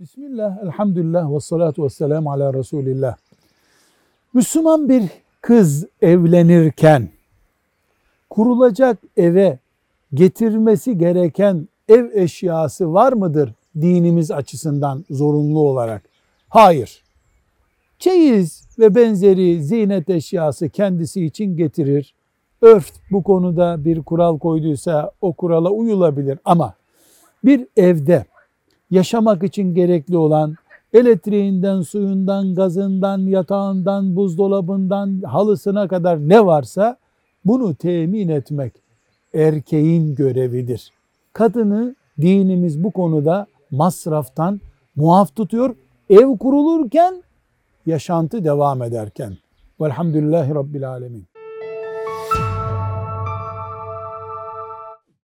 Bismillah, elhamdülillah ve salatu ve selamu ala Resulillah. Müslüman bir kız evlenirken kurulacak eve getirmesi gereken ev eşyası var mıdır dinimiz açısından zorunlu olarak? Hayır. Çeyiz ve benzeri ziynet eşyası kendisi için getirir. Örf bu konuda bir kural koyduysa o kurala uyulabilir ama bir evde yaşamak için gerekli olan elektriğinden, suyundan, gazından, yatağından, buzdolabından, halısına kadar ne varsa bunu temin etmek erkeğin görevidir. Kadını dinimiz bu konuda masraftan muaf tutuyor. Ev kurulurken, yaşantı devam ederken. Velhamdülillahi Rabbil Alemin.